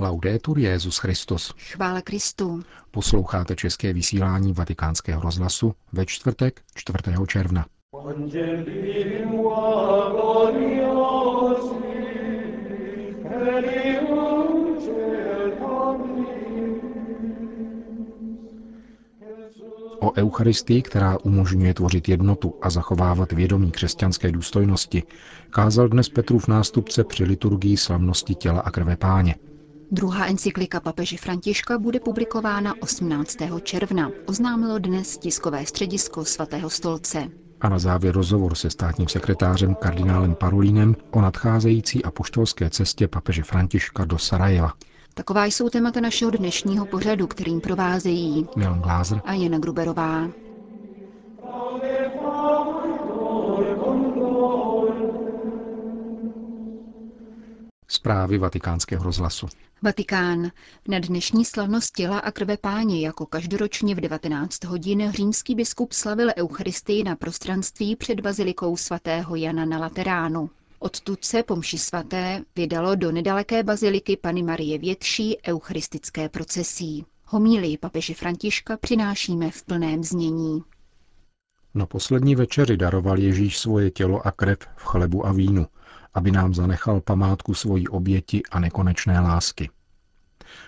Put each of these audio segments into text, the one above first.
Laudetur Jezus Christus. Chvála Kristu. Posloucháte české vysílání Vatikánského rozhlasu ve čtvrtek 4. června. O Eucharistii, která umožňuje tvořit jednotu a zachovávat vědomí křesťanské důstojnosti, kázal dnes Petrův nástupce při liturgii slavnosti těla a krve páně. Druhá encyklika papeže Františka bude publikována 18. června, oznámilo dnes tiskové středisko svatého stolce. A na závěr rozhovor se státním sekretářem kardinálem Parolínem o nadcházející apoštolské cestě papeže Františka do Sarajeva. Taková jsou témata našeho dnešního pořadu, kterým provázejí Milan Glázer a Jana Gruberová. Zprávy vatikánského rozhlasu. Vatikán. Na dnešní slavnost těla a krve páně jako každoročně v 19 hodin římský biskup slavil Eucharistii na prostranství před bazilikou svatého Jana na Lateránu. Odtud se po mši svaté vydalo do nedaleké baziliky Pany Marie Větší eucharistické procesí. Homílii papeže Františka přinášíme v plném znění. Na poslední večeři daroval Ježíš svoje tělo a krev v chlebu a vínu, aby nám zanechal památku svojí oběti a nekonečné lásky.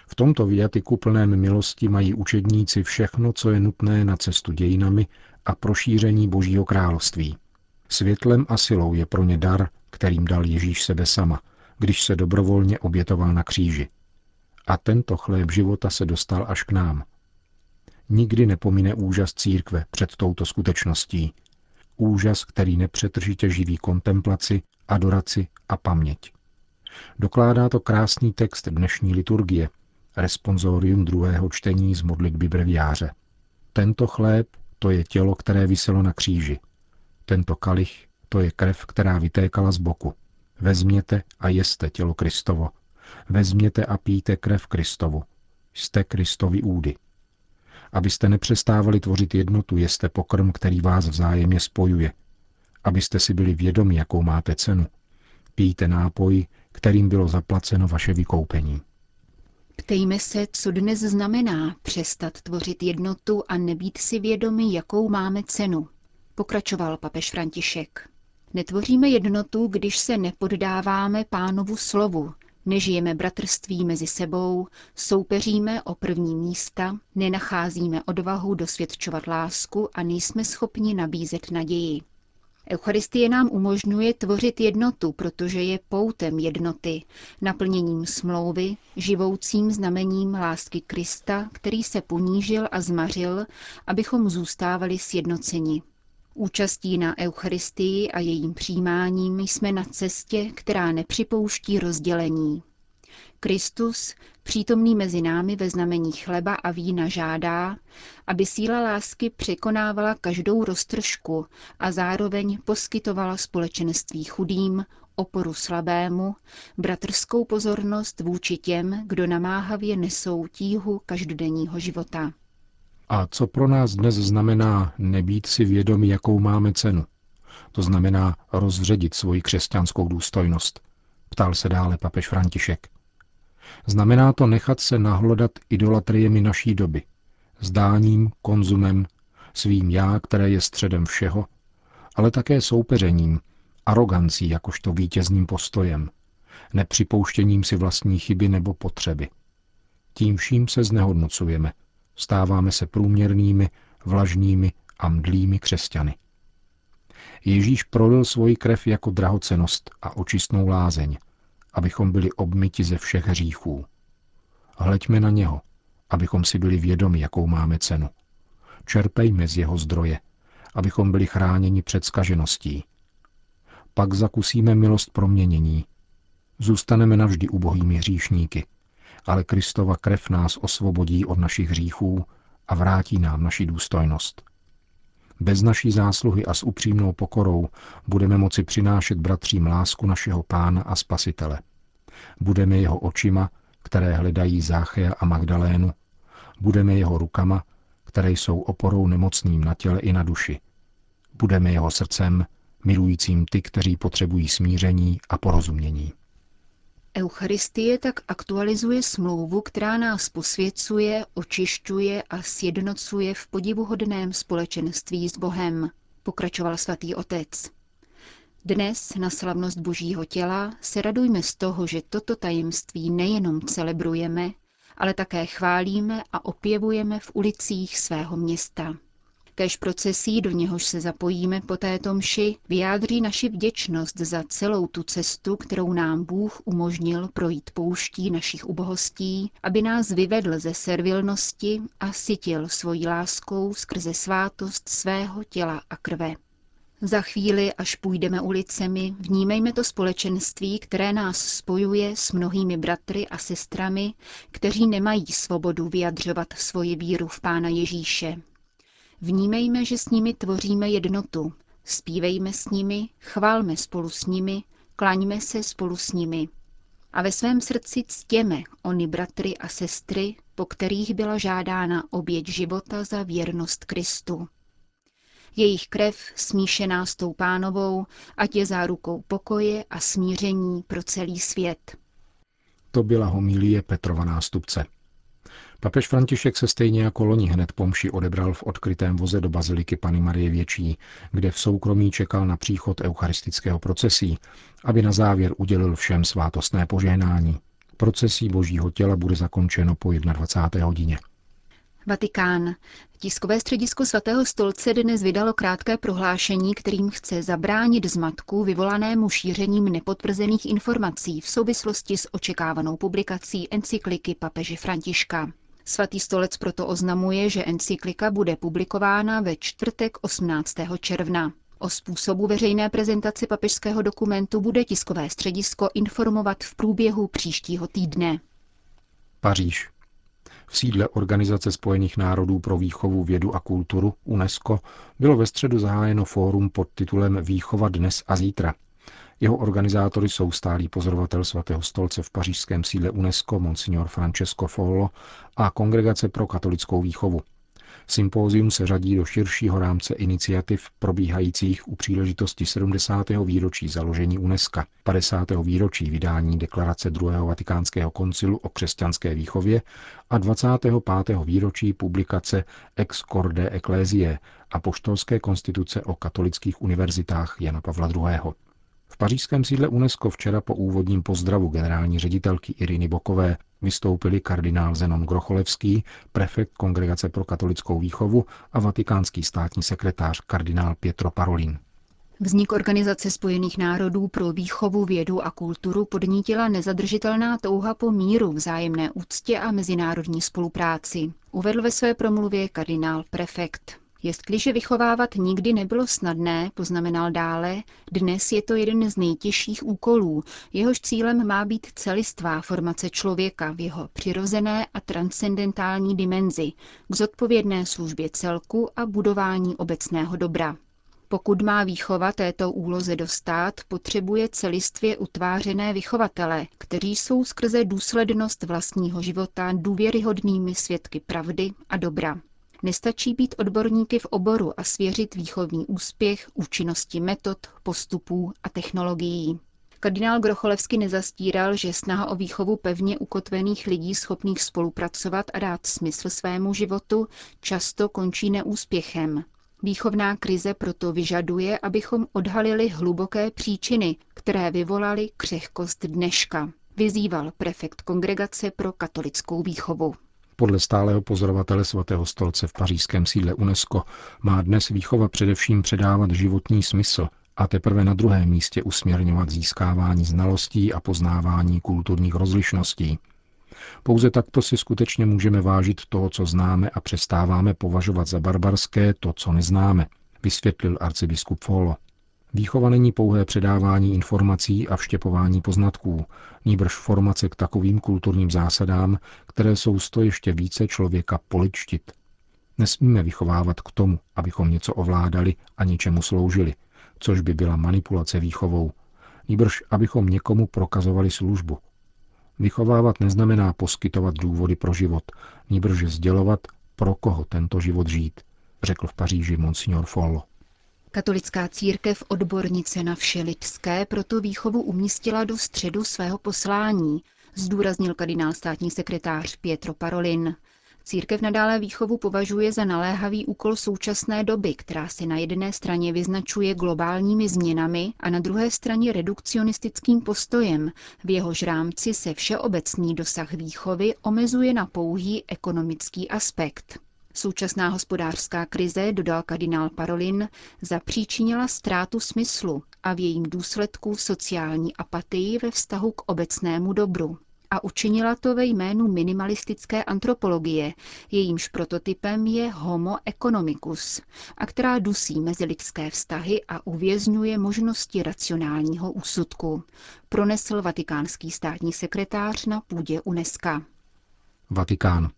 V tomto viatiku plném milosti mají učedníci všechno, co je nutné na cestu dějinami a prošíření Božího království. Světlem a silou je pro ně dar, kterým dal Ježíš sebe sama, když se dobrovolně obětoval na kříži. A tento chléb života se dostal až k nám. Nikdy nepomine úžas církve před touto skutečností. Úžas, který nepřetržitě živí kontemplaci, adoraci a paměť. Dokládá to krásný text dnešní liturgie, responsorium druhého čtení z modlitby breviáře. Tento chléb, to je tělo, které vyselo na kříži. Tento kalich, to je krev, která vytékala z boku. Vezměte a jeste tělo Kristovo. Vezměte a píte krev Kristovu. Jste Kristovi údy. Abyste nepřestávali tvořit jednotu, jeste pokrm, který vás vzájemně spojuje. Abyste si byli vědomi, jakou máte cenu. Pijte nápoj, kterým bylo zaplaceno vaše vykoupení. Ptejme se, co dnes znamená přestat tvořit jednotu a nebýt si vědomi, jakou máme cenu, pokračoval papež František. Netvoříme jednotu, když se nepoddáváme pánovu slovu, nežijeme bratrství mezi sebou, soupeříme o první místa, nenacházíme odvahu dosvědčovat lásku a nejsme schopni nabízet naději. Eucharistie nám umožňuje tvořit jednotu, protože je poutem jednoty, naplněním smlouvy, živoucím znamením lásky Krista, který se ponížil a zmařil, abychom zůstávali sjednoceni. Účastí na Eucharistii a jejím přijímáním jsme na cestě, která nepřipouští rozdělení. Kristus, přítomný mezi námi ve znamení chleba a vína, žádá, aby síla lásky překonávala každou roztržku a zároveň poskytovala společenství chudým, oporu slabému, bratrskou pozornost vůči těm, kdo namáhavě nesou tíhu každodenního života. A co pro nás dnes znamená nebýt si vědomi, jakou máme cenu? To znamená rozředit svoji křesťanskou důstojnost, ptal se dále papež František. Znamená to nechat se nahlodat idolatriemi naší doby, zdáním, konzumem, svým já, které je středem všeho, ale také soupeřením, arogancí jakožto vítězným postojem, nepřipouštěním si vlastní chyby nebo potřeby. Tím vším se znehodnocujeme, stáváme se průměrnými, vlažnými a mdlými křesťany. Ježíš prolil svoji krev jako drahocenost a očistnou lázeň, abychom byli obmyti ze všech hříchů. Hleďme na něho, abychom si byli vědomi, jakou máme cenu. Čerpejme z jeho zdroje, abychom byli chráněni před skažeností. Pak zakusíme milost proměnění. Zůstaneme navždy ubohými hříšníky, ale Kristova krev nás osvobodí od našich hříchů a vrátí nám naši důstojnost. Bez naší zásluhy a s upřímnou pokorou budeme moci přinášet bratřím lásku našeho pána a spasitele. Budeme jeho očima, které hledají Záchea a Magdalénu. Budeme jeho rukama, které jsou oporou nemocným na těle i na duši. Budeme jeho srdcem, milujícím ty, kteří potřebují smíření a porozumění. Eucharistie tak aktualizuje smlouvu, která nás posvěcuje, očišťuje a sjednocuje v podivuhodném společenství s Bohem, pokračoval svatý otec. Dnes na slavnost Božího těla se radujme z toho, že toto tajemství nejenom celebrujeme, ale také chválíme a opěvujeme v ulicích svého města. Kež procesí, do něhož se zapojíme po této mši, vyjádří naši vděčnost za celou tu cestu, kterou nám Bůh umožnil projít pouští našich ubohostí, aby nás vyvedl ze servilnosti a sytil svojí láskou skrze svátost svého těla a krve. Za chvíli, až půjdeme ulicemi, vnímejme to společenství, které nás spojuje s mnohými bratry a sestrami, kteří nemají svobodu vyjadřovat svoji víru v Pána Ježíše. Vnímejme, že s nimi tvoříme jednotu, zpívejme s nimi, chválme spolu s nimi, klaňme se spolu s nimi. A ve svém srdci ctěme ony bratry a sestry, po kterých byla žádána oběť života za věrnost Kristu. Jejich krev, smíšená s tou pánovou, ať je zárukou pokoje a smíření pro celý svět. To byla homilie Petrova nástupce. Papež František se stejně jako loni hned pomši odebral v odkrytém voze do baziliky Pany Marie Větší, kde v soukromí čekal na příchod eucharistického procesí, aby na závěr udělil všem svátostné požehnání. Procesí božího těla bude zakončeno po 21. hodině. Vatikán. Tiskové středisko svatého stolce dnes vydalo krátké prohlášení, kterým chce zabránit zmatku vyvolanému šířením nepotvrzených informací v souvislosti s očekávanou publikací encykliky papeže Františka. Svatý stolec proto oznamuje, že encyklika bude publikována ve čtvrtek 18. června. O způsobu veřejné prezentace papežského dokumentu bude tiskové středisko informovat v průběhu příštího týdne. Paříž. V sídle Organizace spojených národů pro výchovu, vědu a kulturu UNESCO bylo ve středu zahájeno fórum pod titulem Výchova dnes a zítra. Jeho organizátory jsou stálý pozorovatel svatého stolce v pařížském sídle UNESCO Monsignor Francesco Follo a Kongregace pro katolickou výchovu. Sympózium se řadí do širšího rámce iniciativ probíhajících u příležitosti 70. výročí založení UNESCO, 50. výročí vydání deklarace druhého vatikánského koncilu o křesťanské výchově a 25. výročí publikace Ex Corde Ecclesiae a poštolské konstituce o katolických univerzitách Jana Pavla II. V pařížském sídle UNESCO včera po úvodním pozdravu generální ředitelky Iriny Bokové vystoupili kardinál Zenon Grocholevský, prefekt Kongregace pro katolickou výchovu a vatikánský státní sekretář kardinál Pietro Parolin. Vznik Organizace spojených národů pro výchovu, vědu a kulturu podnítila nezadržitelná touha po míru, vzájemné úctě a mezinárodní spolupráci. Uvedl ve své promluvě kardinál prefekt. Jestliže vychovávat nikdy nebylo snadné, poznamenal dále, dnes je to jeden z nejtěžších úkolů, jehož cílem má být celistvá formace člověka v jeho přirozené a transcendentální dimenzi, k zodpovědné službě celku a budování obecného dobra. Pokud má výchova této úloze dostat, potřebuje celistvě utvářené vychovatele, kteří jsou skrze důslednost vlastního života důvěryhodnými svědky pravdy a dobra. Nestačí být odborníky v oboru a svěřit výchovný úspěch účinnosti metod, postupů a technologií. Kardinál Grocholevsky nezastíral, že snaha o výchovu pevně ukotvených lidí schopných spolupracovat a dát smysl svému životu často končí neúspěchem. Výchovná krize proto vyžaduje, abychom odhalili hluboké příčiny, které vyvolaly křehkost dneška, vyzýval prefekt Kongregace pro katolickou výchovu. Podle stálého pozorovatele svatého stolce v pařížském sídle UNESCO má dnes výchova především předávat životní smysl a teprve na druhém místě usměrňovat získávání znalostí a poznávání kulturních rozlišností. Pouze takto si skutečně můžeme vážit toho, co známe a přestáváme považovat za barbarské to, co neznáme, vysvětlil arcibiskup Folo. Výchova není pouhé předávání informací a vštěpování poznatků, níbrž formace k takovým kulturním zásadám, které jsou sto ještě více člověka poličtit. Nesmíme vychovávat k tomu, abychom něco ovládali a něčemu sloužili, což by byla manipulace výchovou, níbrž abychom někomu prokazovali službu. Vychovávat neznamená poskytovat důvody pro život, níbrž sdělovat, pro koho tento život žít, řekl v Paříži monsignor Follo. Katolická církev odbornice na vše lidské proto výchovu umístila do středu svého poslání, zdůraznil kardinál státní sekretář Pietro Parolin. Církev nadále výchovu považuje za naléhavý úkol současné doby, která se na jedné straně vyznačuje globálními změnami a na druhé straně redukcionistickým postojem, v jehož rámci se všeobecný dosah výchovy omezuje na pouhý ekonomický aspekt. Současná hospodářská krize, dodal kardinál Parolin, zapříčinila ztrátu smyslu a v jejím důsledku sociální apatii ve vztahu k obecnému dobru a učinila to ve jménu minimalistické antropologie, jejímž prototypem je Homo economicus, a která dusí mezilidské vztahy a uvězňuje možnosti racionálního úsudku, pronesl vatikánský státní sekretář na půdě UNESCO. Vatikán.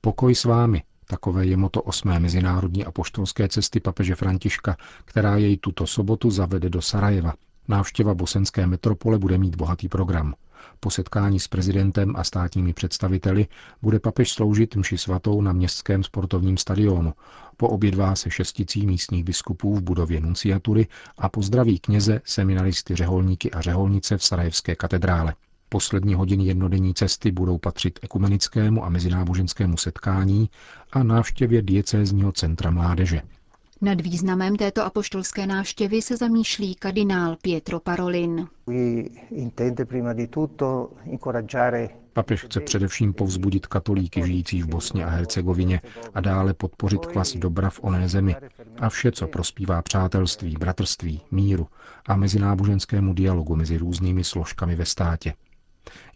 Pokoj s vámi, Takové je moto osmé mezinárodní apoštolské cesty papeže Františka, která jej tuto sobotu zavede do Sarajeva. Návštěva bosenské metropole bude mít bohatý program. Po setkání s prezidentem a státními představiteli bude papež sloužit mši svatou na městském sportovním stadionu. Poobědvá se šesticí místních biskupů v budově nunciatury a pozdraví kněze, seminaristy, řeholníky a řeholnice v Sarajevské katedrále. Poslední hodiny jednodenní cesty budou patřit ekumenickému a mezináboženskému setkání a návštěvě diecézního centra mládeže. Nad významem této apoštolské návštěvy se zamýšlí kardinál Pietro Parolin. Papež chce především povzbudit katolíky žijící v Bosně a Hercegovině a dále podpořit kvas dobra v oné zemi a vše, co prospívá přátelství, bratrství, míru a mezináboženskému dialogu mezi různými složkami ve státě.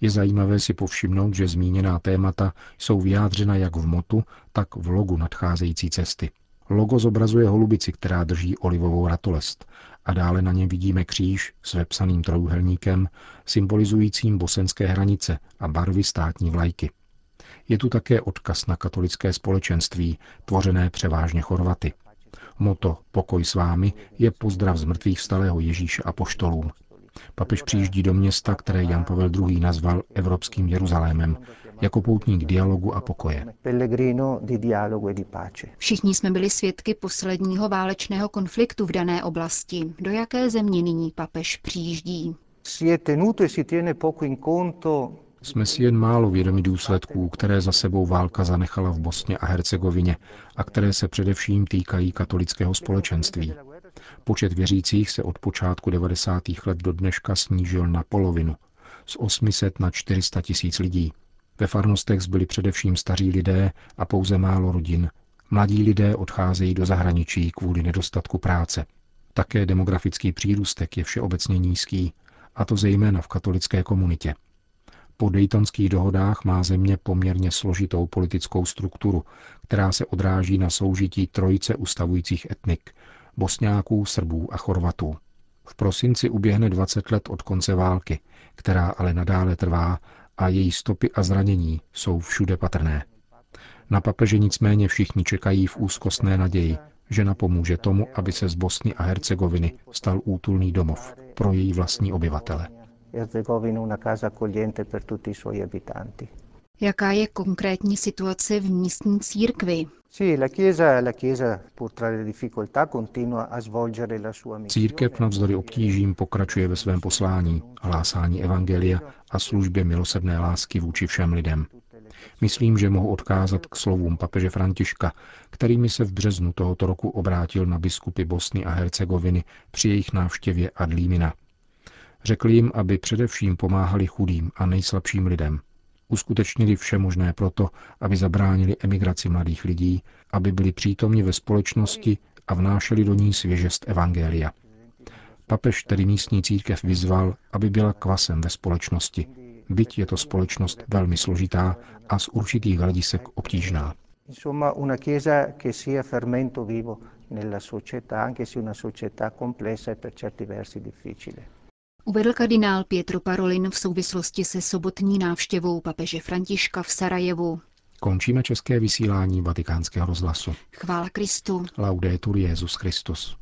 Je zajímavé si povšimnout, že zmíněná témata jsou vyjádřena jak v motu, tak v logu nadcházející cesty. Logo zobrazuje holubici, která drží olivovou ratolest a dále na něm vidíme kříž s vepsaným trojuhelníkem, symbolizujícím bosenské hranice a barvy státní vlajky. Je tu také odkaz na katolické společenství, tvořené převážně Chorvaty. Moto Pokoj s vámi je pozdrav z mrtvých vstalého Ježíše a poštolům. Papež přijíždí do města, které Jan Pavel II. nazval Evropským Jeruzalémem, jako poutník dialogu a pokoje. Všichni jsme byli svědky posledního válečného konfliktu v dané oblasti. Do jaké země nyní papež přijíždí? Jsme si jen málo vědomi důsledků, které za sebou válka zanechala v Bosně a Hercegovině a které se především týkají katolického společenství. Počet věřících se od počátku 90. let do dneška snížil na polovinu, z 800 na 400 tisíc lidí. Ve farnostech zbyli především staří lidé a pouze málo rodin. Mladí lidé odcházejí do zahraničí kvůli nedostatku práce. Také demografický přírůstek je všeobecně nízký, a to zejména v katolické komunitě. Po Daytonských dohodách má země poměrně složitou politickou strukturu, která se odráží na soužití trojice ustavujících etnik, bosňáků, srbů a chorvatů. V prosinci uběhne 20 let od konce války, která ale nadále trvá a její stopy a zranění jsou všude patrné. Na papeže nicméně všichni čekají v úzkostné naději, že napomůže tomu, aby se z Bosny a Hercegoviny stal útulný domov pro její vlastní obyvatele. Jaká je konkrétní situace v místní církvi? Církev navzdory obtížím pokračuje ve svém poslání, hlásání evangelia a službě milosrdné lásky vůči všem lidem. Myslím, že mohu odkázat k slovům papeže Františka, kterými se v březnu tohoto roku obrátil na biskupy Bosny a Hercegoviny při jejich návštěvě Adlímina. Řekl jim, aby především pomáhali chudým a nejslabším lidem – uskutečnili vše možné proto, aby zabránili emigraci mladých lidí, aby byli přítomni ve společnosti a vnášeli do ní svěžest Evangelia. Papež tedy místní církev vyzval, aby byla kvasem ve společnosti, byť je to společnost velmi složitá a z určitých hledisek obtížná. Insomma, una. Uvedl kardinál Pietro Parolin v souvislosti se sobotní návštěvou papeže Františka v Sarajevu. Končíme české vysílání vatikánského rozhlasu. Chvála Kristu. Laudetur Jezus Christus.